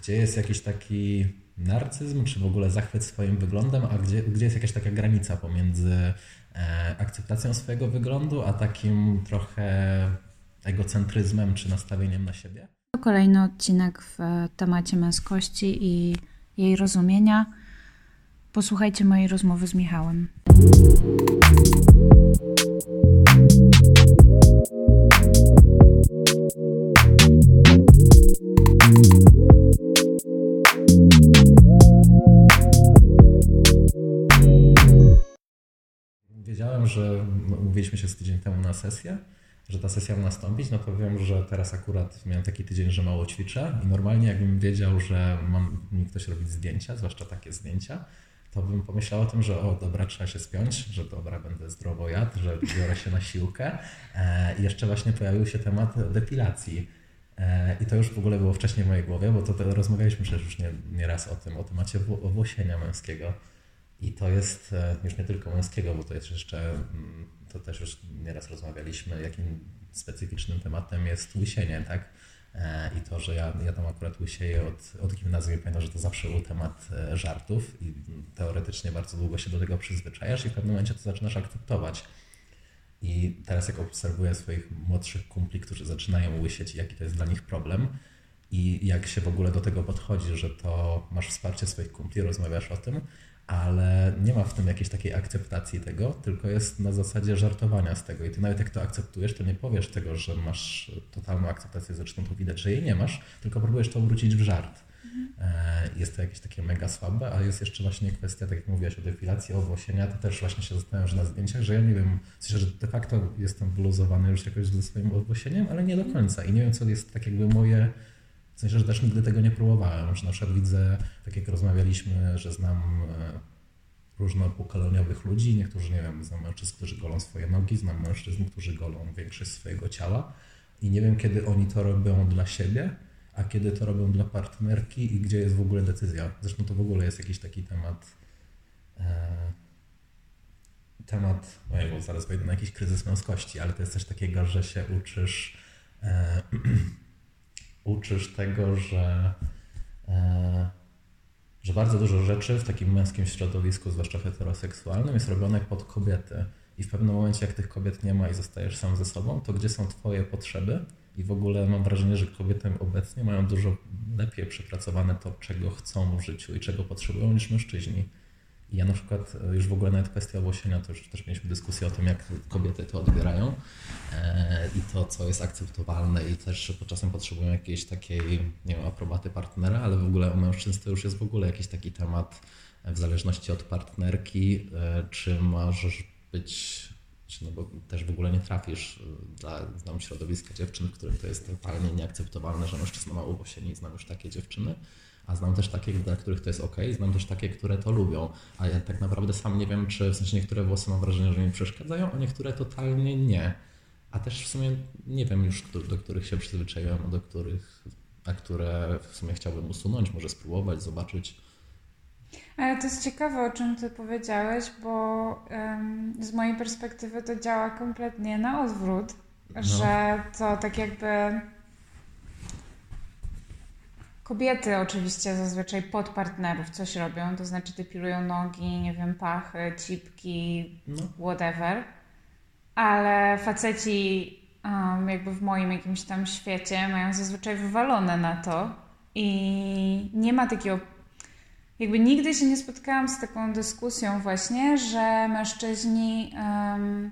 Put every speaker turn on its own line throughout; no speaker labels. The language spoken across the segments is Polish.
gdzie jest jakiś taki narcyzm, czy w ogóle zachwyt swoim wyglądem, a gdzie, gdzie jest jakaś taka granica pomiędzy e, akceptacją swojego wyglądu, a takim trochę egocentryzmem czy nastawieniem na siebie?
To kolejny odcinek w temacie męskości i jej rozumienia. Posłuchajcie mojej rozmowy z Michałem.
Wiedziałem, że mówiliśmy się z tydzień temu na sesję, że ta sesja ma nastąpić, no to wiem, że teraz akurat miałem taki tydzień, że mało ćwiczę i normalnie jakbym wiedział, że mam mi ktoś robić zdjęcia, zwłaszcza takie zdjęcia, to bym pomyślał o tym, że o dobra, trzeba się spiąć, że dobra, będę zdrowo jadł, że biorę się na siłkę. E, I jeszcze właśnie pojawił się temat depilacji. E, I to już w ogóle było wcześniej w mojej głowie, bo to, to rozmawialiśmy przecież już nie, nie raz o tym, o temacie włosienia męskiego. I to jest e, już nie tylko męskiego, bo to jest jeszcze, mm, to też już nieraz rozmawialiśmy, jakim specyficznym tematem jest łysienie, tak? E, I to, że ja, ja tam akurat łysieję od, od gimnazjum pamiętam, że to zawsze był temat e, żartów i teoretycznie bardzo długo się do tego przyzwyczajasz i w pewnym momencie to zaczynasz akceptować. I teraz jak obserwuję swoich młodszych kumpli, którzy zaczynają łysieć, jaki to jest dla nich problem i jak się w ogóle do tego podchodzi, że to masz wsparcie swoich kumpli, rozmawiasz o tym, ale nie ma w tym jakiejś takiej akceptacji tego, tylko jest na zasadzie żartowania z tego. I ty nawet jak to akceptujesz, to nie powiesz tego, że masz totalną akceptację, zresztą to widać, że jej nie masz, tylko próbujesz to obrócić w żart. Mhm. Jest to jakieś takie mega słabe, a jest jeszcze właśnie kwestia, tak jak mówiłaś o depilacji, o włosienia, to też właśnie się zastanawiam, że na zdjęciach, że ja nie wiem, w że de facto jestem wyluzowany już jakoś ze swoim owłosieniem, ale nie do końca i nie wiem, co jest tak jakby moje w sensie, że też nigdy tego nie próbowałem, że na przykład widzę, tak jak rozmawialiśmy, że znam e, różnopokoleniowych ludzi, niektórzy, nie wiem, znam mężczyzn, którzy golą swoje nogi, znam mężczyzn, którzy golą większość swojego ciała. I nie wiem, kiedy oni to robią dla siebie, a kiedy to robią dla partnerki i gdzie jest w ogóle decyzja. Zresztą to w ogóle jest jakiś taki temat, e, temat, ojej, zaraz wejdę na jakiś kryzys męskości, ale to jest coś takiego, że się uczysz e, uczysz tego, że, e, że bardzo dużo rzeczy w takim męskim środowisku, zwłaszcza heteroseksualnym, jest robione pod kobiety. I w pewnym momencie, jak tych kobiet nie ma i zostajesz sam ze sobą, to gdzie są Twoje potrzeby? I w ogóle mam wrażenie, że kobiety obecnie mają dużo lepiej przepracowane to, czego chcą w życiu i czego potrzebują niż mężczyźni. Ja na przykład e, już w ogóle nawet kwestia ogłosienia, to już też mieliśmy dyskusję o tym, jak kobiety to odbierają e, i to, co jest akceptowalne i też czasem potrzebują jakiejś takiej, nie wiem, aprobaty partnera, ale w ogóle u mężczyzn to już jest w ogóle jakiś taki temat w zależności od partnerki, e, czy możesz być, no bo też w ogóle nie trafisz dla, znam środowiska dziewczyn, w którym to jest totalnie nieakceptowalne, że mężczyzna ma ubosienie i znam już takie dziewczyny, a znam też takie, dla których to jest ok, znam też takie, które to lubią. A ja tak naprawdę sam nie wiem, czy w sensie niektóre włosy mam wrażenie, że mi przeszkadzają, a niektóre totalnie nie. A też w sumie nie wiem już, do których się przyzwyczaiłem, a do których, a które w sumie chciałbym usunąć, może spróbować, zobaczyć.
Ale to jest ciekawe, o czym ty powiedziałeś, bo um, z mojej perspektywy to działa kompletnie na odwrót, no. że to tak jakby Kobiety oczywiście zazwyczaj pod partnerów coś robią, to znaczy depilują nogi, nie wiem, pachy, cipki, no. whatever. Ale faceci um, jakby w moim jakimś tam świecie mają zazwyczaj wywalone na to i nie ma takiego jakby nigdy się nie spotkałam z taką dyskusją właśnie, że mężczyźni um,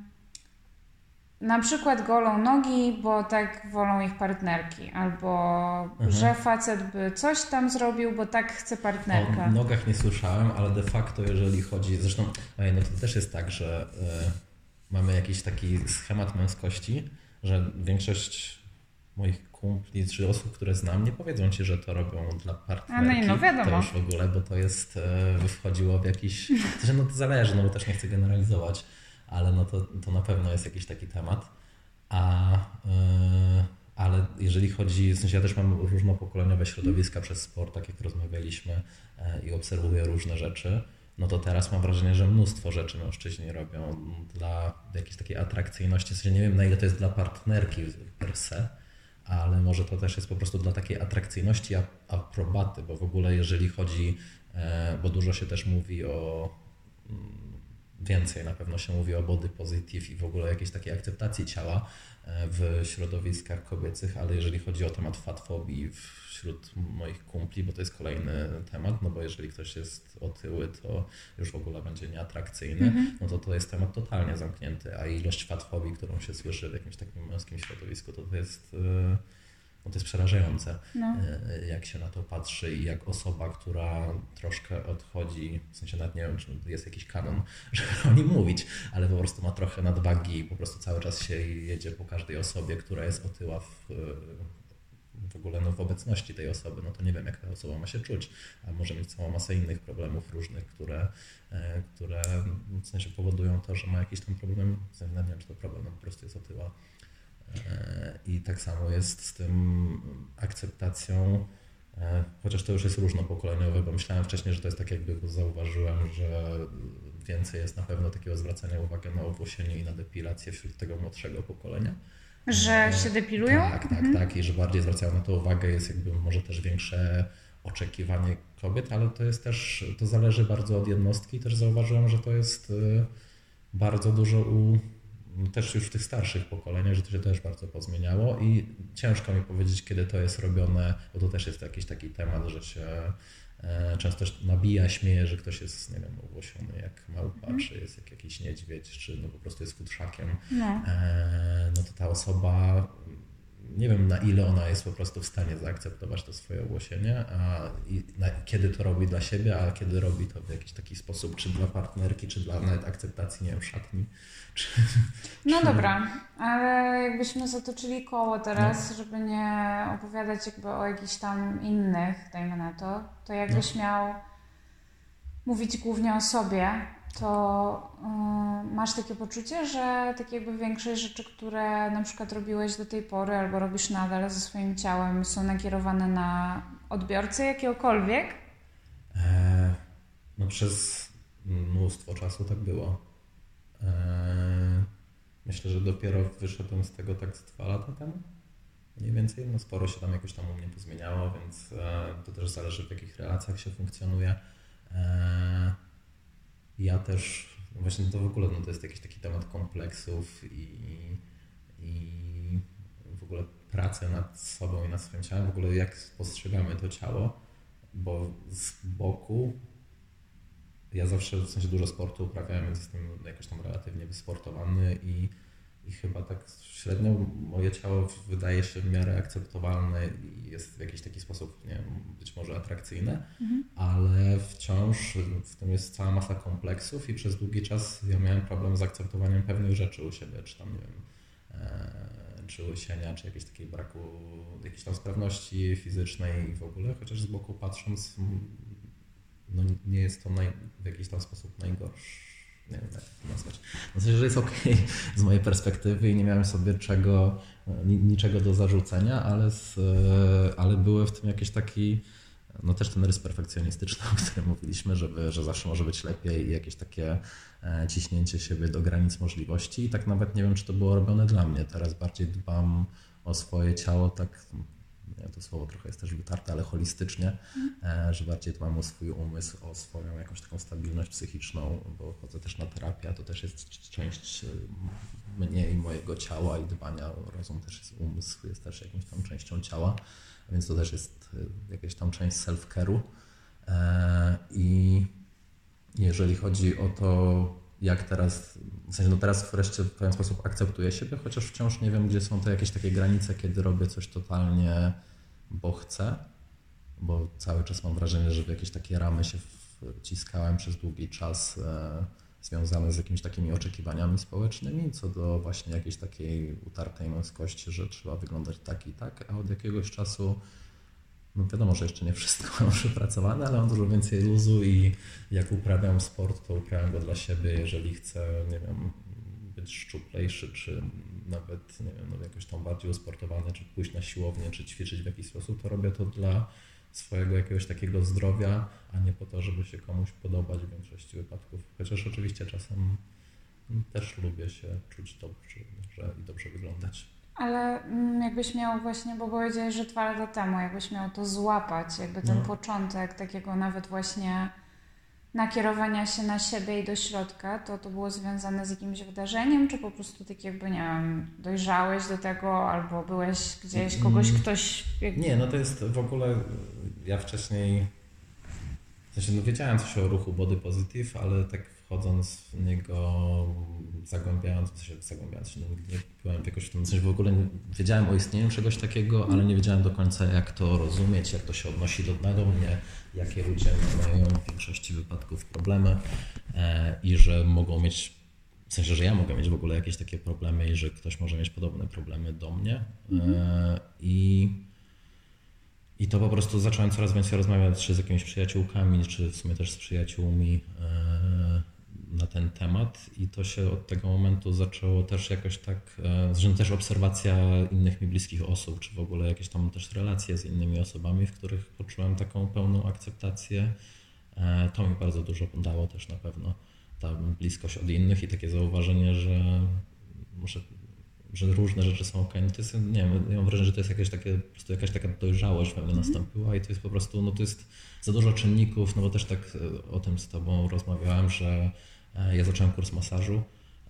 na przykład golą nogi, bo tak wolą ich partnerki, albo mhm. że facet by coś tam zrobił, bo tak chce partnerka.
O nogach nie słyszałem, ale de facto jeżeli chodzi, zresztą no to też jest tak, że y, mamy jakiś taki schemat męskości, że większość moich kumpli czy osób, które znam, nie powiedzą ci, że to robią dla partnerki.
A no, no wiadomo.
To już w ogóle, bo to jest, y, wchodziło w jakiś, no to zależy, no bo też nie chcę generalizować ale no to, to na pewno jest jakiś taki temat. A, yy, ale jeżeli chodzi, w sensie ja też mam różnopokoleniowe środowiska przez sport, tak jak rozmawialiśmy yy, i obserwuję różne rzeczy, no to teraz mam wrażenie, że mnóstwo rzeczy mężczyźni robią dla jakiejś takiej atrakcyjności. W sensie nie wiem na ile to jest dla partnerki per se, ale może to też jest po prostu dla takiej atrakcyjności, aprobaty, bo w ogóle jeżeli chodzi, e, bo dużo się też mówi o mm, więcej na pewno się mówi o body positive i w ogóle jakiejś takiej akceptacji ciała e, w środowiskach kobiecych, ale jeżeli chodzi o temat fatfobii wśród moich kumpli, bo to jest kolejny temat, no bo jeżeli ktoś jest otyły, to już w ogóle będzie nieatrakcyjny, no to to jest temat totalnie zamknięty, a ilość fatfobii, którą się słyszy w jakimś takim męskim środowisku, to to jest... no to jest przerażające,
No.
e, jak się na to patrzy i jak osoba, która troszkę odchodzi, w sensie nawet nie wiem, czy jest jakiś kanon, żeby o nim mówić, ale po prostu ma trochę nadwagi i po prostu cały czas się jedzie po każdej osobie, która jest otyła w, w ogóle no, w obecności tej osoby, no to nie wiem, jak ta osoba ma się czuć, a może mieć całą masę innych problemów różnych, które, e, które w sensie powodują to, że ma jakiś tam problem, w sensie nie wiem, czy to problem, no po prostu jest otyła. E, I tak samo jest z tym akceptacją, e, chociaż to już jest różnopokoleniowe, bo myślałem wcześniej, że to jest tak jakby zauważyłem, że więcej jest na pewno takiego zwracania uwagi na owłosienie i na depilację wśród tego młodszego pokolenia.
Że
E,
się depilują?
Tak, tak, tak. I że bardziej zwracają na to uwagę, jest jakby może też większe oczekiwanie kobiet, ale to jest też, to zależy bardzo od jednostki też zauważyłem, że to jest bardzo dużo u też już w tych starszych pokoleniach, że to się też bardzo pozmieniało i ciężko mi powiedzieć, kiedy to jest robione, bo to też jest jakiś taki temat, że się e, często też nabija, śmieje, że ktoś jest, nie wiem, owłosiony jak małpa, czy jest jak jakiś niedźwiedź, czy no po prostu jest futrzakiem
No.
e, no to ta osoba, nie wiem na ile ona jest po prostu w stanie zaakceptować to swoje ogłosienie, a i na, kiedy to robi dla siebie, a kiedy robi to w jakiś taki sposób, czy dla partnerki, czy dla nawet akceptacji, nie wiem, szatni. Czy,
No
czy-
dobra, ale jakbyśmy zatoczyli koło teraz, żeby nie opowiadać jakby o jakichś tam innych, dajmy na to, to jakbyś miał mówić głównie o sobie, to y, masz takie poczucie, że tak jakby większość rzeczy, które na przykład robiłeś do tej pory albo robisz nadal ze swoim ciałem są nakierowane na odbiorcę jakiegokolwiek?
E, no przez mnóstwo czasu tak było. E, myślę, że dopiero wyszedłem z tego tak z dwa lata temu. Mniej więcej, no sporo się tam jakoś tam u mnie pozmieniało, więc e, to też zależy w jakich relacjach się funkcjonuje. E, ja też, no właśnie to w ogóle no to jest jakiś taki temat kompleksów i, i w ogóle pracy nad sobą i nad swoim ciałem, w ogóle jak postrzegamy to ciało, bo z boku ja zawsze w sensie dużo sportu uprawiałem, więc jestem jakoś tam relatywnie wysportowany i, i chyba tak średnio moje ciało wydaje się w miarę akceptowalne i jest w jakiś taki sposób, nie wiem, być może atrakcyjne, ale wciąż w tym jest cała masa kompleksów i przez długi czas ja miałem problem z akceptowaniem pewnych rzeczy u siebie, czy tam, nie wiem, e, czy łysienia, czy jakiegoś takiego braku, jakiejś tam sprawności fizycznej i w ogóle, chociaż z boku patrząc, no nie jest to naj, w jakiś tam sposób najgorszy. Nie wiem, jak to nazwać. Sensie, że jest ok z mojej perspektywy i nie miałem sobie czego, ni, niczego do zarzucenia, ale, z, e, ale były w tym jakiś taki, no też ten rys perfekcjonistyczny, o którym mówiliśmy, żeby, że zawsze może być lepiej i jakieś takie e, ciśnięcie siebie do granic możliwości i tak nawet nie wiem, czy to było robione dla mnie. Teraz bardziej dbam o swoje ciało tak, to słowo trochę jest też wytarte, ale holistycznie, e, że bardziej dbam o swój umysł, o swoją jakąś taką stabilność psychiczną, bo chodzę też na terapię, to też jest część e, mnie i mojego ciała i dbania o rozum też jest umysł, jest też jakąś tam częścią ciała, więc to też jest e, jakaś tam część self-care'u. I jeżeli chodzi o to, jak teraz, w sensie no teraz wreszcie w pewien sposób akceptuję siebie, chociaż wciąż nie wiem, gdzie są te jakieś takie granice, kiedy robię coś totalnie, bo chcę, bo cały czas mam wrażenie, że w jakieś takie ramy się wciskałem przez długi czas e, związane z jakimiś takimi oczekiwaniami społecznymi, co do właśnie jakiejś takiej utartej męskości, że trzeba wyglądać tak i tak, a od jakiegoś czasu wiadomo, że jeszcze nie wszystko mam przepracowane, ale mam dużo więcej luzu i jak uprawiam sport, to uprawiam go dla siebie. Jeżeli chcę, nie wiem, być szczuplejszy, czy nawet, nie wiem, no jakoś tam bardziej usportowany, czy pójść na siłownię, czy ćwiczyć w jakiś sposób, to robię to dla swojego jakiegoś takiego zdrowia, a nie po to, żeby się komuś podobać w większości wypadków. Chociaż oczywiście czasem też lubię się czuć dobrze że, i dobrze wyglądać.
Ale mm, jakbyś miał właśnie, bo powiedziałeś, że dwa lata temu, jakbyś miał to złapać, jakby ten
No.
początek takiego nawet właśnie nakierowania się na siebie i do środka, to to było związane z jakimś wydarzeniem, czy po prostu tak jakby, nie wiem, dojrzałeś do tego, albo byłeś gdzieś, kogoś,
Mm.
ktoś... jakby-
Nie, no to jest w ogóle. Ja wcześniej. W sensie, no wiedziałem coś o ruchu Body Positive, ale tak wchodząc w niego, zagłębiając, sensie zagłębiając się, no nigdy nie byłem jakoś w tym, sensie w ogóle wiedziałem o istnieniu czegoś takiego, ale nie wiedziałem do końca jak to rozumieć, jak to się odnosi do, do mnie, jakie ludzie mają w większości wypadków problemy e, i że mogą mieć w sensie, że ja mogę mieć w ogóle jakieś takie problemy i że ktoś może mieć podobne problemy do mnie. E, I, I to po prostu zacząłem coraz więcej rozmawiać czy z jakimiś przyjaciółkami, czy w sumie też z przyjaciółmi e, na ten temat. I to się od tego momentu zaczęło też jakoś tak, e, zresztą też obserwacja innych mi bliskich osób, czy w ogóle jakieś tam też relacje z innymi osobami, w których poczułem taką pełną akceptację. E, To mi bardzo dużo dało też na pewno ta bliskość od innych i takie zauważenie, że, że, że różne rzeczy są ok. No to jest, nie wiem, ja mam wrażenie, że to jest jakieś takie, po prostu jakaś taka dojrzałość we mnie nastąpiła i to jest po prostu, no to jest za dużo czynników, no bo też tak e, o tym z Tobą rozmawiałem, że ja zacząłem kurs masażu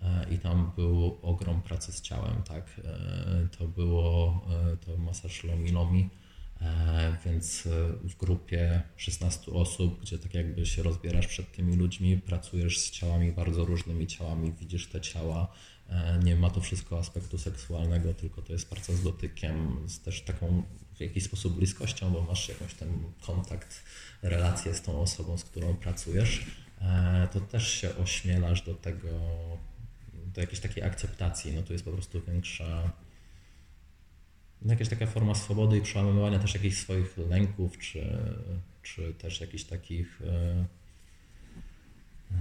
e, i tam był ogrom pracy z ciałem, tak. E, To było e, to masaż Lomi Lomi. E, Więc e, w grupie 16 osób, gdzie tak jakby się rozbierasz przed tymi ludźmi, pracujesz z ciałami bardzo różnymi ciałami, widzisz te ciała. E, Nie ma to wszystko aspektu seksualnego, tylko to jest praca z dotykiem, z też taką w jakiś sposób bliskością, bo masz jakąś ten kontakt, relację z tą osobą, z którą pracujesz. E, To też się ośmielasz do tego, do jakiejś takiej akceptacji. No tu jest po prostu większa jakaś taka forma swobody i przełamywania też jakichś swoich lęków, czy, czy też jakichś takich e, e,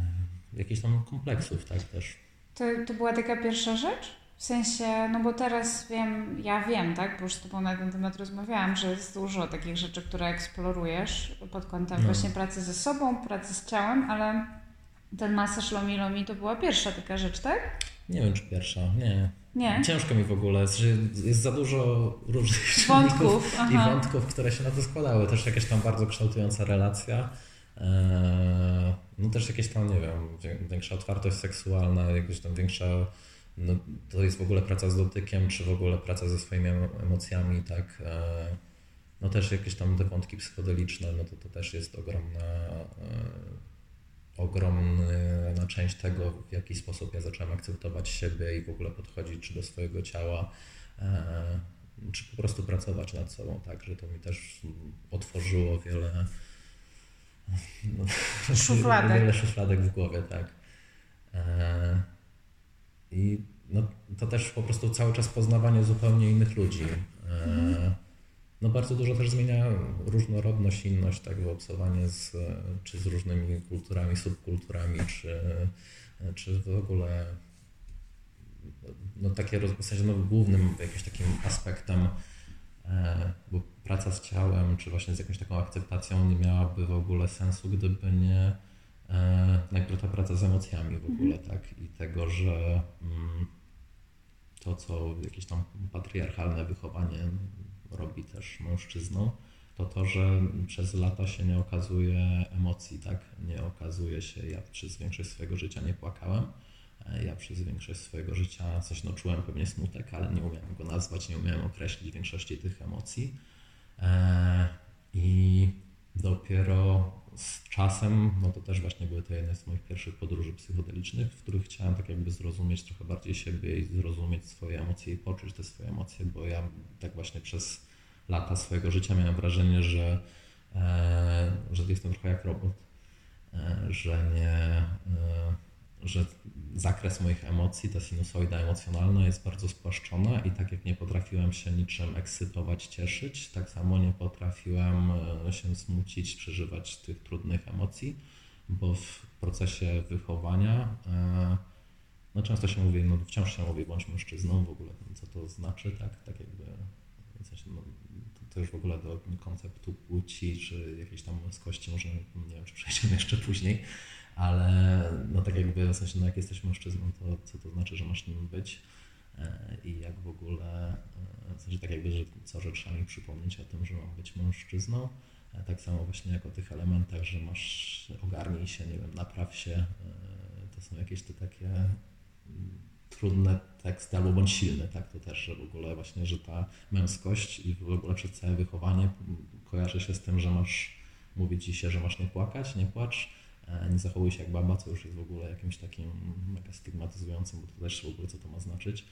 jakichś tam kompleksów, tak też.
To, to była taka pierwsza rzecz? W sensie, no bo teraz wiem, ja wiem, tak, bo już z Tobą na ten temat rozmawiałam, że jest dużo takich rzeczy, które eksplorujesz pod kątem
No.
właśnie pracy ze sobą, pracy z ciałem, ale ten masaż Lomi Lomi to była pierwsza taka rzecz, tak?
Nie wiem, czy pierwsza, nie.
Nie?
Ciężko mi w ogóle, jest za dużo różnych
Wątków,
i wątków, które się na to składały. Też jakaś tam bardzo kształtująca relacja. Eee, No też jakieś tam, nie wiem, wię- większa otwartość seksualna, jakaś tam większa, no to jest w ogóle praca z dotykiem, czy w ogóle praca ze swoimi emo- emocjami, tak. Eee, No też jakieś tam te wątki psychodeliczne, no to to też jest ogromna, eee, ogromna część tego, w jaki sposób ja zacząłem akceptować siebie i w ogóle podchodzić czy do swojego ciała, e, czy po prostu pracować nad sobą, tak, że to mi też otworzyło wiele no,
Szufladek.
wiele szufladek w głowie, tak. I no, to też po prostu cały czas poznawanie zupełnie innych ludzi. E, no bardzo dużo też zmienia różnorodność, inność, tak, wyobcowanie z, czy z różnymi kulturami, subkulturami, czy, czy w ogóle no takie w sensie no, głównym jakimś takim aspektem, e, bo praca z ciałem, czy właśnie z jakąś taką akceptacją nie miałaby w ogóle sensu, gdyby nie najpierw ta praca z emocjami w ogóle, tak, i tego, że mm, to, co jakieś tam patriarchalne wychowanie robi też mężczyzną, to to, że przez lata się nie okazuje emocji, tak? Nie okazuje się, ja przez większość swojego życia nie płakałem, e, ja przez większość swojego życia coś no, czułem pewnie smutek, ale nie umiałem go nazwać, nie umiałem określić większości tych emocji. E, I dopiero z czasem, no to też właśnie były to jedne z moich pierwszych podróży psychodelicznych, w których chciałem tak jakby zrozumieć trochę bardziej siebie i zrozumieć swoje emocje i poczuć te swoje emocje, bo ja tak właśnie przez lata swojego życia miałem wrażenie, że, e, że jestem trochę jak robot, e, że nie, e, że zakres moich emocji, ta sinusoida emocjonalna jest bardzo spłaszczona i tak jak nie potrafiłem się niczym ekscytować, cieszyć, tak samo nie potrafiłem e, się smucić, przeżywać tych trudnych emocji, bo w procesie wychowania e, no często się mówi, no wciąż się mówi, bądź mężczyzną, w ogóle co to znaczy, tak, tak jakby w sensie, no, to, już w ogóle do konceptu płci, czy jakiejś tam męskości, może nie wiem, czy przejdziemy jeszcze później, ale no tak jakby w sensie, no jak jesteś mężczyzną, to co to znaczy, że masz nim być? e, i jak w ogóle, e, w sensie tak jakby, że co, że trzeba mi przypomnieć o tym, że mam być mężczyzną, e, tak samo właśnie jak o tych elementach, że masz, ogarnij się, nie wiem, napraw się, to są jakieś te takie mm, trudne teksty, albo bądź silny, tak, to też, że w ogóle właśnie, że ta męskość i w ogóle przez całe wychowanie kojarzy się z tym, że masz, mówi ci się, że masz nie płakać, nie płacz, nie zachowuj się jak baba, co już jest w ogóle jakimś takim mega stygmatyzującym, bo to też w ogóle co to ma znaczyć.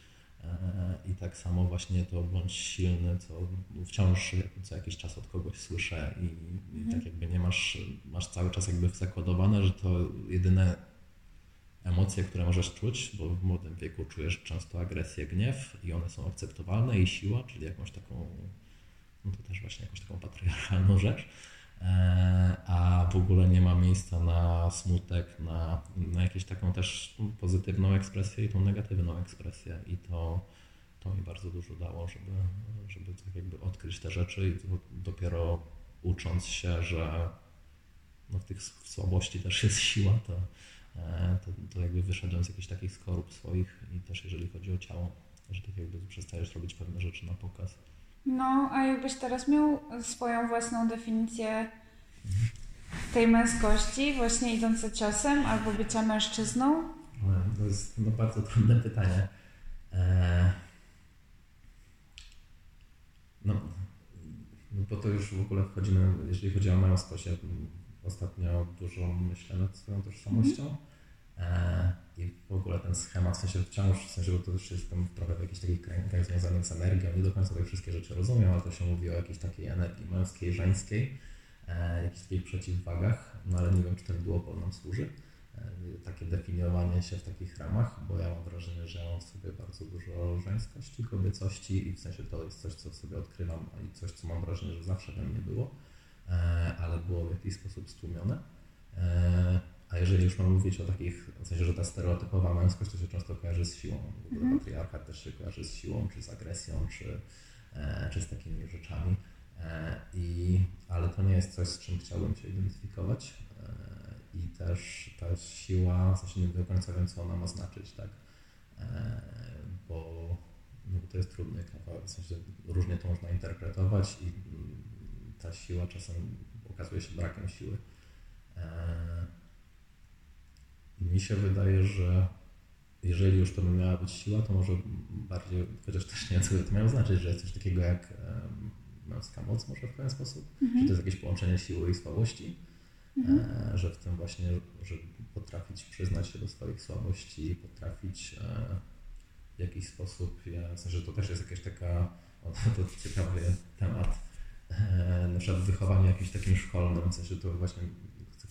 E, I tak samo właśnie to bądź silny, co wciąż co jakiś czas od kogoś słyszę i, i tak jakby nie masz, masz cały czas jakby zakodowane, że to jedyne emocje, które możesz czuć, bo w młodym wieku czujesz często agresję, gniew i one są akceptowalne i siła, czyli jakąś taką, no to też właśnie jakąś taką patriarchalną rzecz, a w ogóle nie ma miejsca na smutek, na, na jakąś taką też pozytywną ekspresję i tą negatywną ekspresję i to, to mi bardzo dużo dało, żeby, żeby tak jakby odkryć te rzeczy i dopiero ucząc się, że no w tych słabości też jest siła, to, e, to, to jakby wyszedłem z jakichś takich skorup swoich i też jeżeli chodzi o ciało, że tak jakby przestajesz robić pewne rzeczy na pokaz.
No, a jakbyś teraz miał swoją własną definicję tej męskości, właśnie idące ciosem, albo bycia mężczyzną?
No, to jest no, bardzo trudne pytanie. Eee... No, no, bo to już w ogóle wchodzimy, jeżeli chodzi o męskość, ja ostatnio dużo myślę nad swoją tożsamością. Mm. I w ogóle ten schemat, w sensie wciąż, w sensie, bo to już jestem trochę w jakichś takich kręgach związanych z energią, nie do końca te wszystkie rzeczy rozumiem, ale to się mówi o jakiejś takiej energii męskiej, żeńskiej, e, jakichś takich przeciwwagach, no ale nie wiem, czy ten duopol nam służy. E, takie definiowanie się w takich ramach, bo ja mam wrażenie, że ja mam w sobie bardzo dużo żeńskości, kobiecości i w sensie to jest coś, co sobie odkrywam i coś, co mam wrażenie, że zawsze we mnie było, e, ale było w jakiś sposób stłumione. A jeżeli już mam mówić o takich, w sensie, że ta stereotypowa męskość to się często kojarzy z siłą. W ogóle mm. patriarchat też się kojarzy z siłą, czy z agresją, czy, e, czy z takimi rzeczami. E, i, ale to nie jest coś, z czym chciałbym się identyfikować. E, I też ta siła, w sensie nie do końca wiem, co ona ma znaczyć, tak? Bo, no, bo to jest trudny kawałek, w sensie różnie to można interpretować i ta siła czasem okazuje się brakiem siły. E, mi się wydaje, że jeżeli już to by miała być siła, to może bardziej, chociaż też nie wiem, co by to miało znaczyć, że jest coś takiego jak męska moc może w pewien sposób, mhm. że to jest jakieś połączenie siły i słabości, mhm. e, że w tym właśnie, że potrafić przyznać się do swoich słabości, potrafić e, w jakiś sposób, ja, w sensie, że to też jest jakaś taka, o, to ciekawy temat, e, na przykład wychowanie jakimś takim szkolnym, w sensie to właśnie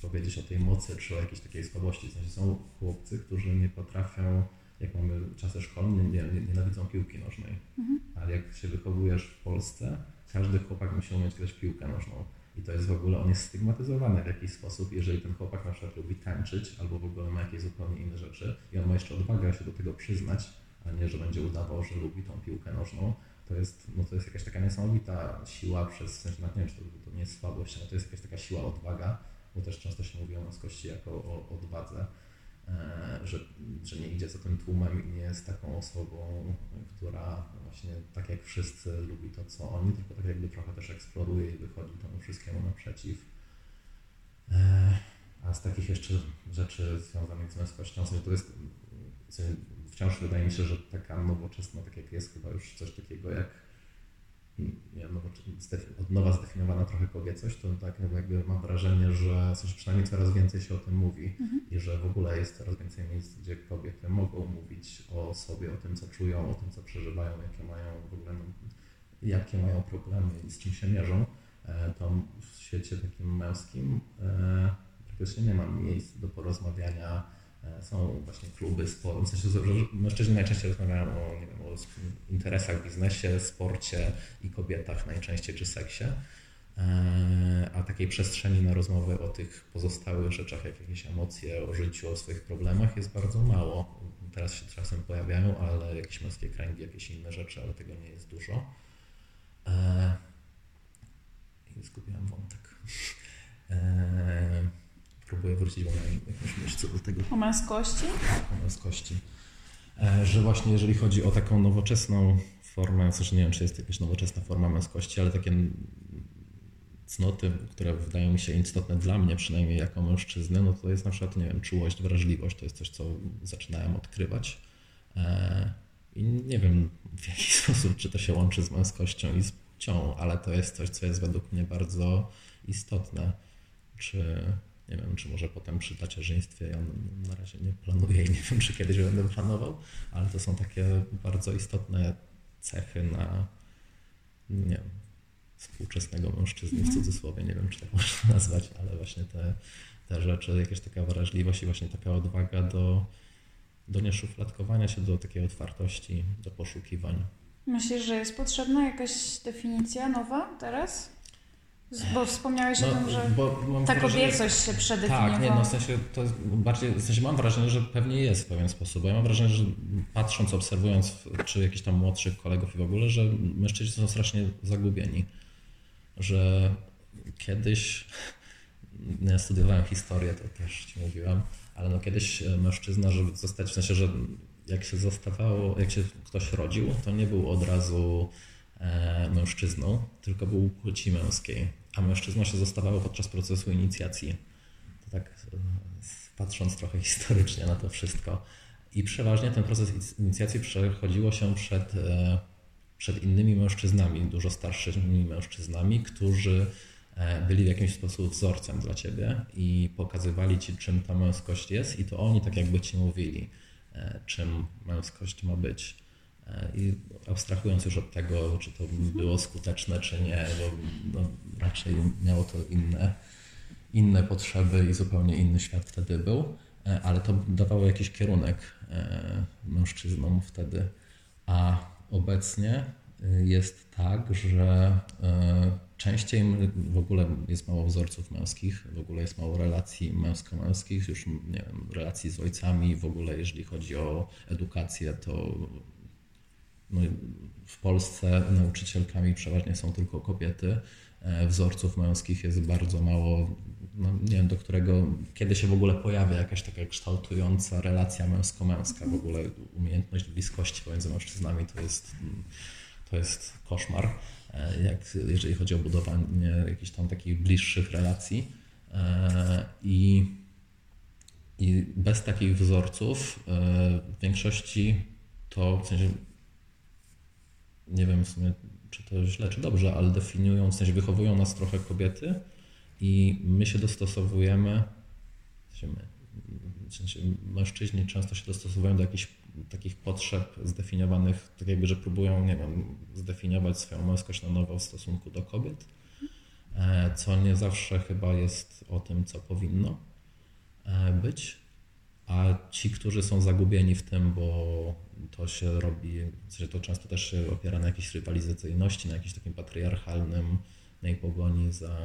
powiedzieć o tej mocy czy o jakiejś takiej słabości. W sensie są chłopcy, którzy nie potrafią, jak mamy czasy szkolne, nie, nie, nienawidzą piłki nożnej. Mhm. Ale jak się wychowujesz w Polsce, każdy chłopak musi umieć grać piłkę nożną. I to jest w ogóle, on jest stygmatyzowany w jakiś sposób, jeżeli ten chłopak na przykład lubi tańczyć albo w ogóle ma jakieś zupełnie inne rzeczy i on ma jeszcze odwagę się do tego przyznać, a nie, że będzie udawał, że lubi tą piłkę nożną, to jest, no to jest jakaś taka niesamowita siła przez, w sensie, nie wiem, czy to, to nie jest słabość, ale to jest jakaś taka siła, odwaga, bo też często się mówi o męskości jako o odwadze, e, że, że nie idzie za tym tłumem i nie jest taką osobą, która właśnie tak jak wszyscy lubi to, co oni, tylko tak jakby trochę też eksploruje i wychodzi temu wszystkiemu naprzeciw. E, a z takich jeszcze rzeczy związanych z męskością, to jest wciąż wydaje mi się, że taka nowoczesna, tak jak jest chyba już coś takiego jak nie wiem, od nowa zdefiniowana trochę kobiecość, to tak jakby mam wrażenie, że coś przynajmniej coraz więcej się o tym mówi mhm. i że w ogóle jest coraz więcej miejsc, gdzie kobiety mogą mówić o sobie, o tym, co czują, o tym, co przeżywają, jakie mają w ogóle, no, jakie mają problemy i z czym się mierzą. E, to w świecie takim męskim e, praktycznie nie ma miejsc do porozmawiania są właśnie kluby, sport, w sensie, mężczyźni najczęściej rozmawiają o, nie wiem, o interesach, biznesie, sporcie i kobietach najczęściej, czy seksie. E, a takiej przestrzeni na rozmowę o tych pozostałych rzeczach, jak jakieś emocje, o życiu, o swoich problemach jest bardzo mało. Teraz się czasem pojawiają, ale jakieś męskie kręgi, jakieś inne rzeczy, ale tego nie jest dużo. E, I zgubiłem wątek próbuję wrócić, miałem jakąś myśl co do tego.
O męskości?
O męskości. E, że właśnie jeżeli chodzi o taką nowoczesną formę, sensie nie wiem, czy jest jakaś nowoczesna forma męskości, ale takie cnoty, które wydają mi się istotne dla mnie, przynajmniej jako mężczyzny, no to jest na przykład, nie wiem, czułość, wrażliwość, to jest coś, co zaczynałem odkrywać. E, I nie wiem w jaki sposób, czy to się łączy z męskością i z płcią, ale to jest coś, co jest według mnie bardzo istotne. Czy nie wiem, czy może potem przy tacierzyństwie, ja na razie nie planuję i nie wiem, czy kiedyś będę planował, ale to są takie bardzo istotne cechy na, nie wiem, współczesnego mężczyzny w cudzysłowie, nie wiem, czy tak można nazwać, ale właśnie te, te rzeczy, jakaś taka wrażliwość i właśnie taka odwaga do, do nieszufladkowania się, do takiej otwartości, do poszukiwań.
Myślisz, że jest potrzebna jakaś definicja nowa teraz? Bo wspomniałeś
No,
o tym, że ta
wrażenie-
kobiecość się przedefiniowała.
Tak, nie, no w sensie to jest bardziej, w sensie mam wrażenie, że pewnie jest w pewien sposób, bo ja mam wrażenie, że patrząc, obserwując, czy jakichś tam młodszych kolegów i w ogóle, że mężczyźni są strasznie zagubieni, że kiedyś, no ja studiowałem historię, to też Ci mówiłem, ale no kiedyś mężczyzna, żeby zostać, w sensie, że jak się zostawało, jak się ktoś rodził, to nie był od razu e, mężczyzną, tylko był płci męskiej, a mężczyzną się zostawało podczas procesu inicjacji. To tak e, patrząc trochę historycznie na to wszystko. I przeważnie ten proces inicjacji przechodziło się przed, e, przed innymi mężczyznami, dużo starszymi mężczyznami, którzy e, byli w jakiś sposób wzorcem dla ciebie i pokazywali ci, czym ta męskość jest, i to oni tak jakby ci mówili, czym męskość ma być. E, I abstrahując już od tego, czy to było skuteczne, czy nie, bo no, raczej miało to inne, inne potrzeby i zupełnie inny świat wtedy był, e, ale to dawało jakiś kierunek e, mężczyznom wtedy. A obecnie y, jest tak, że e, częściej w ogóle jest mało wzorców męskich, w ogóle jest mało relacji męsko-męskich, już nie wiem, relacji z ojcami, w ogóle jeżeli chodzi o edukację, to no, w Polsce nauczycielkami przeważnie są tylko kobiety. E, Wzorców męskich jest bardzo mało. No, nie wiem, do którego kiedy się w ogóle pojawia jakaś taka kształtująca relacja męsko-męska, w ogóle umiejętność bliskości pomiędzy mężczyznami to jest, to jest koszmar, e, jak, jeżeli chodzi o budowanie jakichś tam takich bliższych relacji. E, I i bez takich wzorców w większości to w sensie nie wiem w sumie, czy to źle, czy dobrze, ale definiują, w sensie wychowują nas trochę kobiety i my się dostosowujemy, w sensie, my, w sensie mężczyźni często się dostosowują do jakichś takich potrzeb zdefiniowanych, tak jakby, że próbują, nie wiem, zdefiniować swoją męskość na nowo w stosunku do kobiet, e, co nie zawsze chyba jest o tym, co powinno e, być. A ci, którzy są zagubieni w tym, bo to się robi, sensie to często też się opiera na jakiejś rywalizacyjności, na jakimś takim patriarchalnym nej pogoni za,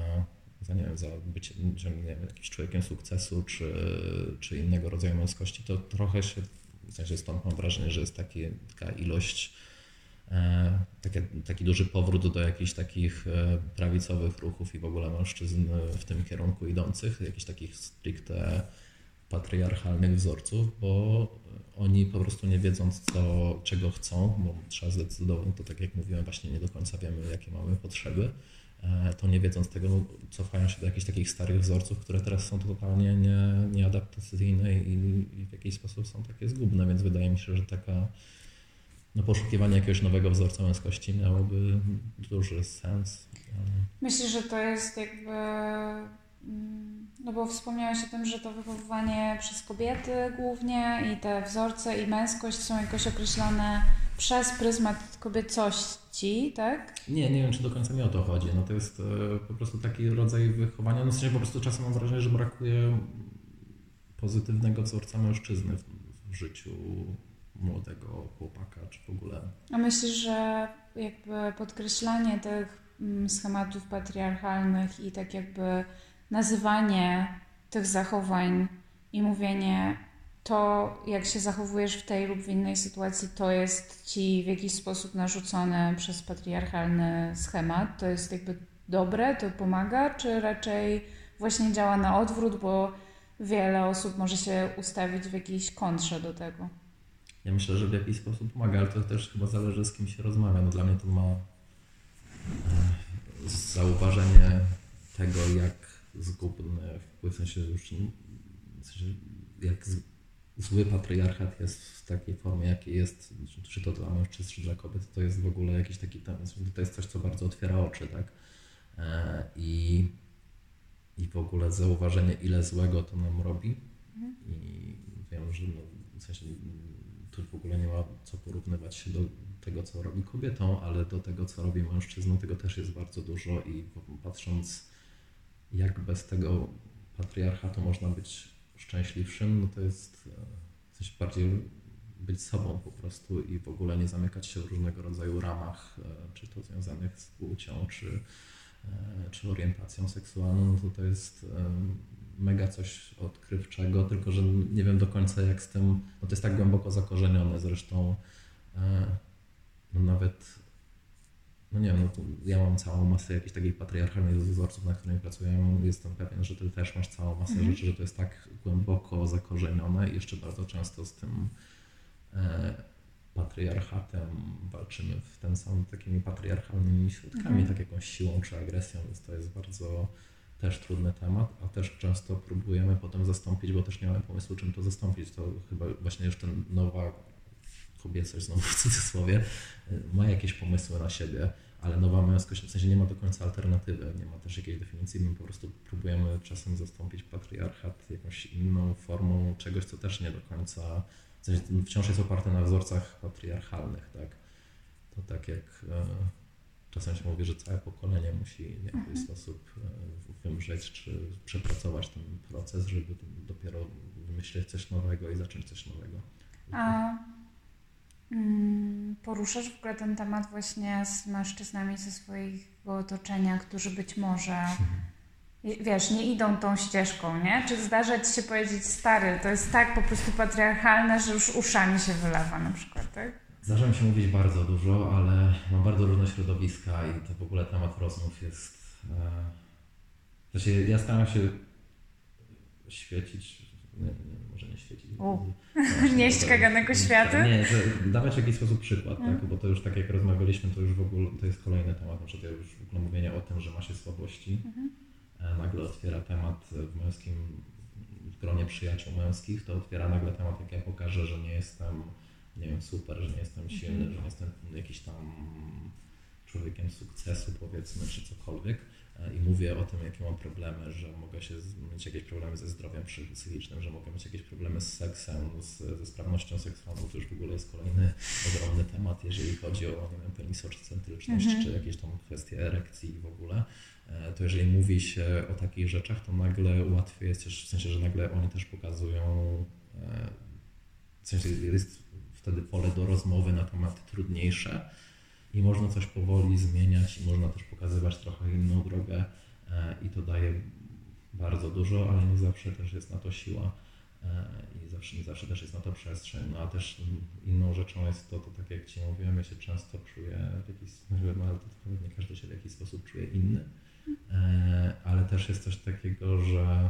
za, nie wiem, za bycie że, nie wiem, jakimś człowiekiem sukcesu czy, czy innego rodzaju męskości, to trochę się, w sensie stąd mam wrażenie, że jest taki, taka ilość, e, takie, taki duży powrót do jakichś takich e, prawicowych ruchów i w ogóle mężczyzn w tym kierunku idących, jakichś takich stricte patriarchalnych wzorców, bo oni po prostu nie wiedząc, co, czego chcą, bo trzeba zdecydować, to tak jak mówiłem, właśnie nie do końca wiemy, jakie mamy potrzeby, e, to nie wiedząc tego, cofają się do jakichś takich starych wzorców, które teraz są totalnie nie, nieadaptacyjne i, i w jakiś sposób są takie zgubne, więc wydaje mi się, że taka no, poszukiwanie jakiegoś nowego wzorca męskości miałoby duży sens.
Myślę, że to jest jakby. Mm, No bo wspomniałeś o tym, że to wychowywanie przez kobiety głównie i te wzorce i męskość są jakoś określone przez pryzmat kobiecości, tak?
Nie, nie wiem, czy do końca mi o to chodzi. No to jest e, po prostu taki rodzaj wychowania. No w sensie po prostu czasem mam wrażenie, że brakuje pozytywnego wzorca mężczyzny w, w życiu młodego chłopaka, czy w ogóle.
A myślisz, że jakby podkreślanie tych mm, schematów patriarchalnych i tak jakby nazywanie tych zachowań i mówienie to, jak się zachowujesz w tej lub w innej sytuacji, to jest ci w jakiś sposób narzucone przez patriarchalny schemat, to jest jakby dobre, to pomaga, czy raczej właśnie działa na odwrót, bo wiele osób może się ustawić w jakiejś kontrze do tego?
Ja myślę, że w jakiś sposób pomaga, ale to też chyba zależy z kim się rozmawia. No dla mnie to ma e, zauważenie tego, jak zgubny wpływ, w sensie już w sensie jak z, zły patriarchat jest w takiej formie, jakiej jest, czy to dla mężczyzn, czy dla kobiet, to jest w ogóle jakiś taki, to jest coś, co bardzo otwiera oczy, tak? E, I, i w ogóle zauważenie, ile złego to nam robi. Mhm. I wiem, że no, w sensie tu w ogóle nie ma co porównywać się do tego, co robi kobietą, ale do tego, co robi mężczyzną, tego też jest bardzo dużo i patrząc, jak bez tego patriarchatu można być szczęśliwszym, no to jest e, sensie bardziej być sobą po prostu i w ogóle nie zamykać się w różnego rodzaju ramach, e, czy to związanych z płcią, czy, e, czy orientacją seksualną, no to to jest mega coś odkrywczego, tylko że nie wiem do końca jak z tym, no to jest tak głęboko zakorzenione zresztą no nawet no nie wiem, no ja mam całą masę jakichś takich patriarchalnych wzorców, na których pracuję. Jestem pewien, że ty też masz całą masę mhm. rzeczy, że to jest tak głęboko zakorzenione i jeszcze bardzo często z tym e, patriarchatem walczymy w ten sam takimi patriarchalnymi środkami, mhm. tak jakąś siłą czy agresją, więc to jest bardzo też trudny temat, a też często próbujemy potem zastąpić, bo też nie mamy pomysłu, czym to zastąpić. To chyba właśnie już ten nowa kobiecość, znowu w cudzysłowie, ma jakieś pomysły na siebie, ale nowa męskość w sensie nie ma do końca alternatywy, nie ma też jakiejś definicji, my po prostu próbujemy czasem zastąpić patriarchat jakąś inną formą czegoś, co też nie do końca, w sensie wciąż jest oparte na wzorcach patriarchalnych, tak? To tak jak e, czasem się mówi, że całe pokolenie musi w jakiś mhm. sposób e, wymrzeć czy przepracować ten proces, żeby dopiero wymyśleć coś nowego i zacząć coś nowego.
A poruszasz w ogóle ten temat właśnie z mężczyznami ze swojego otoczenia, którzy być może, wiesz, nie idą tą ścieżką, nie? Czy zdarza ci się powiedzieć, stary, to jest tak po prostu patriarchalne, że już uszami się wylewa na przykład, tak?
Zdarza mi się mówić bardzo dużo, ale mam bardzo różne środowiska i to w ogóle temat rozmów jest... E... Ja staram się świecić nie, nie, może nie świecić.
Nieść kaganego świata?
Nie, że dawać w jakiś sposób przykład, tak? Mm. bo to już tak jak rozmawialiśmy, to już w ogóle to jest kolejny temat, na przykład już w ogóle mówienie o tym, że ma się słabości. E, nagle otwiera temat w męskim, w gronie przyjaciół męskich, to otwiera nagle temat, jak ja pokażę, że nie jestem, nie wiem, super, że nie jestem silny, mhm. że nie jestem jakiś tam człowiekiem sukcesu powiedzmy, czy cokolwiek i mówię o tym, jakie mam problemy, że mogę się mieć jakieś problemy ze zdrowiem psychicznym, że mogę mieć jakieś problemy z seksem, z, ze sprawnością seksualną, to już w ogóle jest kolejny ogromny temat, jeżeli chodzi o nie wiem, penisocentryczność, mhm. czy jakieś tam kwestie erekcji w ogóle. E, to jeżeli mówi się o takich rzeczach, to nagle łatwiej jest też, w sensie, że nagle oni też pokazują, e, w sensie jest wtedy pole do rozmowy na tematy trudniejsze, i można coś powoli zmieniać i można też pokazywać trochę inną drogę e, i to daje bardzo dużo, ale nie zawsze też jest na to siła e, i zawsze, nie zawsze też jest na to przestrzeń. No a też inną rzeczą jest to, to tak jak Ci mówiłem, ja się często czuję w jakiś no, ale to pewnie każdy się w jakiś sposób czuje inny, e, ale też jest coś takiego, że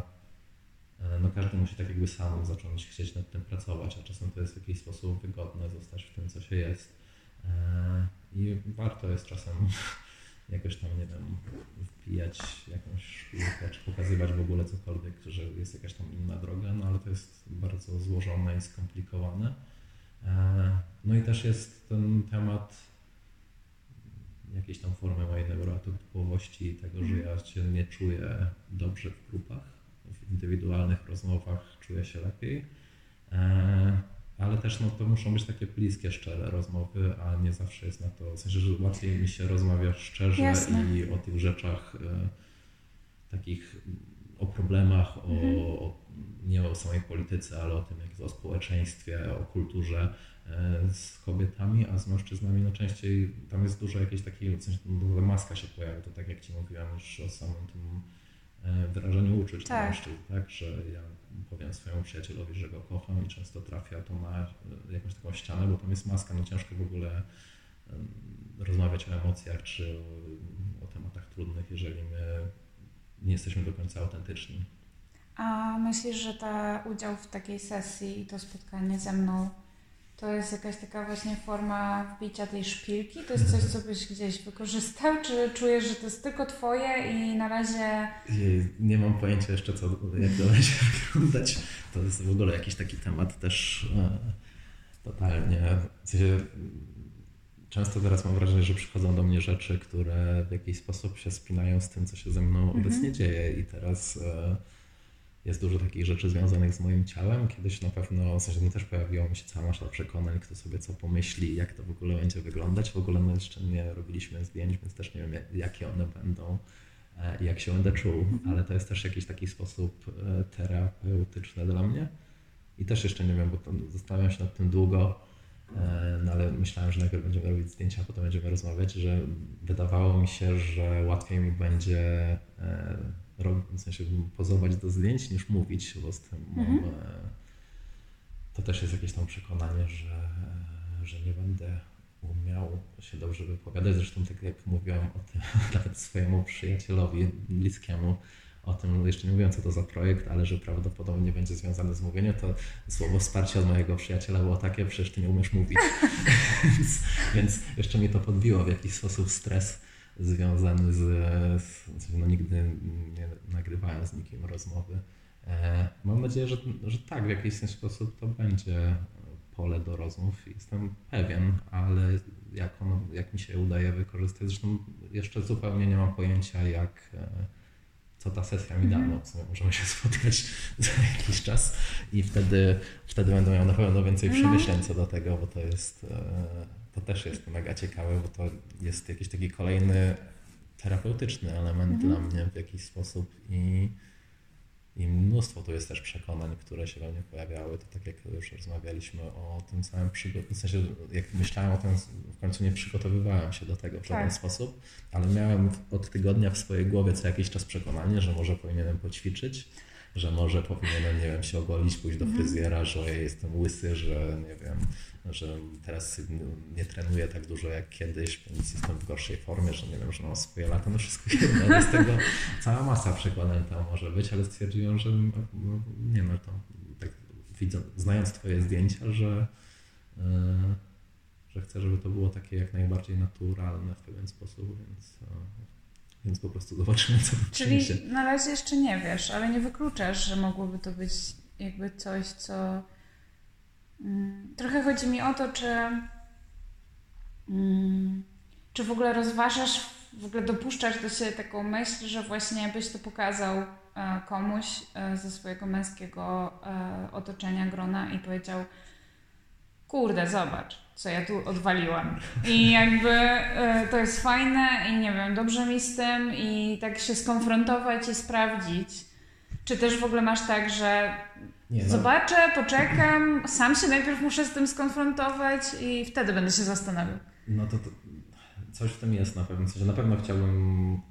no każdy musi tak jakby sam zacząć chcieć nad tym pracować, a czasem to jest w jakiś sposób wygodne zostać w tym, co się jest. I warto jest czasem jakoś tam, nie wiem, wpijać jakąś szpilkę, czy pokazywać w ogóle cokolwiek, że jest jakaś tam inna droga, no ale to jest bardzo złożone i skomplikowane. E, no i też jest ten temat jakiejś tam formy mojej neurotypowości i tego, że ja się nie czuję dobrze w grupach, w indywidualnych rozmowach czuję się lepiej. Ale też no, to muszą być takie bliskie, szczere rozmowy, a nie zawsze jest na to, w sensie, że łatwiej mi się rozmawia szczerze Jasne. i o tych rzeczach e, takich, o problemach, mhm. o, nie o samej polityce, ale o tym, jak o społeczeństwie, o kulturze e, z kobietami, a z mężczyznami no częściej tam jest dużo jakiejś takiej, w sensie no, maska się pojawia, to tak jak Ci mówiłam już o samym tym wyrażeniu uczuć tak. mężczyzn, tak, że ja powiem swojemu przyjacielowi, że go kocham i często trafia to na e, jakąś taką ścianę, bo tam jest maska, no ciężko w ogóle rozmawiać o emocjach czy o, o tematach trudnych, jeżeli my nie jesteśmy do końca autentyczni.
A myślisz, że ta udział w takiej sesji i to spotkanie ze mną To jest jakaś taka właśnie forma wbicia tej szpilki? To jest coś, co byś gdzieś wykorzystał? Czy czujesz, że to jest tylko twoje i na razie...
Nie mam pojęcia jeszcze, co, jak to będzie wyglądać. To jest w ogóle jakiś taki temat też e, totalnie. W sensie, często teraz mam wrażenie, że przychodzą do mnie rzeczy, które w jakiś sposób się spinają z tym, co się ze mną
Mhm.
obecnie dzieje. I teraz e, jest dużo takich rzeczy związanych z moim ciałem. Kiedyś na pewno, w sensie no też pojawiło mi się cała masza przekonań, kto sobie co pomyśli, jak to w ogóle będzie wyglądać. W ogóle no jeszcze nie robiliśmy zdjęć, więc też nie wiem, jak- jakie one będą e, i jak się będę czuł, ale to jest też jakiś taki sposób e, terapeutyczny dla mnie. I też jeszcze nie wiem, bo to zastanawiam się nad tym długo, e, no ale myślałem, że najpierw będziemy robić zdjęcia, a potem będziemy rozmawiać, że wydawało mi się, że łatwiej mi będzie w sensie pozować do zdjęć niż mówić, bo z tym
Mhm.
e, to też jest jakieś tam przekonanie, że, że nie będę umiał się dobrze wypowiadać. Zresztą tak jak mówiłem o tym nawet swojemu przyjacielowi bliskiemu, o tym, jeszcze nie mówiłem co to za projekt, ale że prawdopodobnie będzie związany z mówieniem, to słowo wsparcia od mojego przyjaciela było takie, przecież ty nie umiesz mówić. więc, więc jeszcze mnie to podbiło w jakiś sposób stres związany z, z no nigdy nie nagrywałem z nikim rozmowy. E, Mam nadzieję, że, że tak, w jakiś sposób to będzie pole do rozmów. Jestem pewien, ale jak, ono, jak mi się udaje wykorzystać, zresztą jeszcze zupełnie nie mam pojęcia, jak, e, co ta sesja mi da. No, możemy się spotkać za jakiś czas i wtedy, wtedy będę miał na pewno więcej
No.
przemyśleń co do tego, bo to jest, e, to też jest mega ciekawe, bo to jest jakiś taki kolejny terapeutyczny element
Mhm.
dla mnie w jakiś sposób i, i mnóstwo tu jest też przekonań, które się we mnie pojawiały. To tak jak już rozmawialiśmy o tym samym przygotowaniu, w sensie jak myślałem o tym, w końcu nie przygotowywałem się do tego w żaden
Tak.
sposób, ale miałem od tygodnia w swojej głowie co jakiś czas przekonanie, że może powinienem poćwiczyć, że może powinienem, nie wiem, się ogolić, pójść do fryzjera, że ja jestem łysy, że nie wiem, że teraz nie trenuję tak dużo jak kiedyś, więc jestem w gorszej formie, że nie wiem, że mam swoje lata, no wszystko jedno. Z tego cała masa przekonań tam może być, ale stwierdziłem, że no, nie no to tak widząc, znając twoje zdjęcia, że, yy, że chcę, żeby to było takie jak najbardziej naturalne w pewien sposób, więc, yy, więc po prostu zobaczymy, co
Czyli
przyniesie.
na razie jeszcze nie wiesz, ale nie wykluczasz, że mogłoby to być jakby coś, co... Mm, trochę chodzi mi o to, czy... Mm, czy w ogóle rozważasz, w ogóle dopuszczasz do siebie taką myśl, że właśnie byś to pokazał e, komuś e, ze swojego męskiego e, otoczenia, grona i powiedział kurde, zobacz, co ja tu odwaliłam. I jakby e, to jest fajne i nie wiem, dobrze mi z tym i tak się skonfrontować i sprawdzić. Czy też w ogóle masz tak, że
Nie, no,
zobaczę, poczekam, sam się najpierw muszę z tym skonfrontować i wtedy będę się zastanawiał.
No to, to coś w tym jest na pewno. Sensie na pewno chciałbym,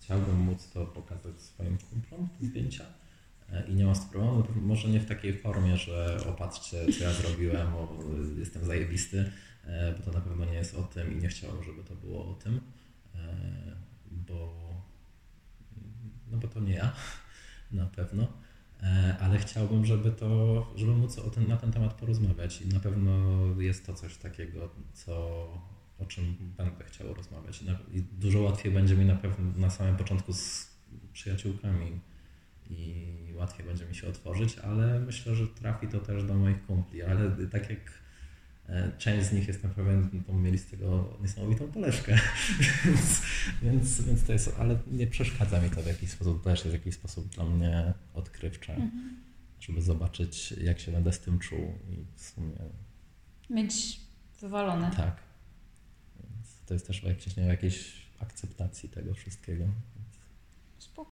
chciałbym móc to pokazać swoim kumplom, te zdjęcia. E, I nie mam z tym problemu. Może nie w takiej formie, że opatrzcie, co ja zrobiłem, o, jestem zajebisty, e, bo to na pewno nie jest o tym i nie chciałbym, żeby to było o tym, e, bo, no bo to nie ja, na pewno. Ale chciałbym, żeby to, żeby móc o tym, na ten temat porozmawiać i na pewno jest to coś takiego, co, o czym będę chciał rozmawiać. I dużo łatwiej będzie mi na pewno na samym początku z przyjaciółkami i łatwiej będzie mi się otworzyć, ale myślę, że trafi to też do moich kumpli, ale tak jak e, część z nich jestem pewien, to mieli z tego niesamowitą poleżkę, więc, więc, więc to jest, ale nie przeszkadza mi to w jakiś sposób, to też jest w jakiś sposób dla mnie odkrywcze, żeby zobaczyć jak się będę z tym czuł i w sumie
Mieć wywalone.
tak. Więc to jest też jakieś, nie wiem, jakiejś akceptacji tego wszystkiego.
Spoko.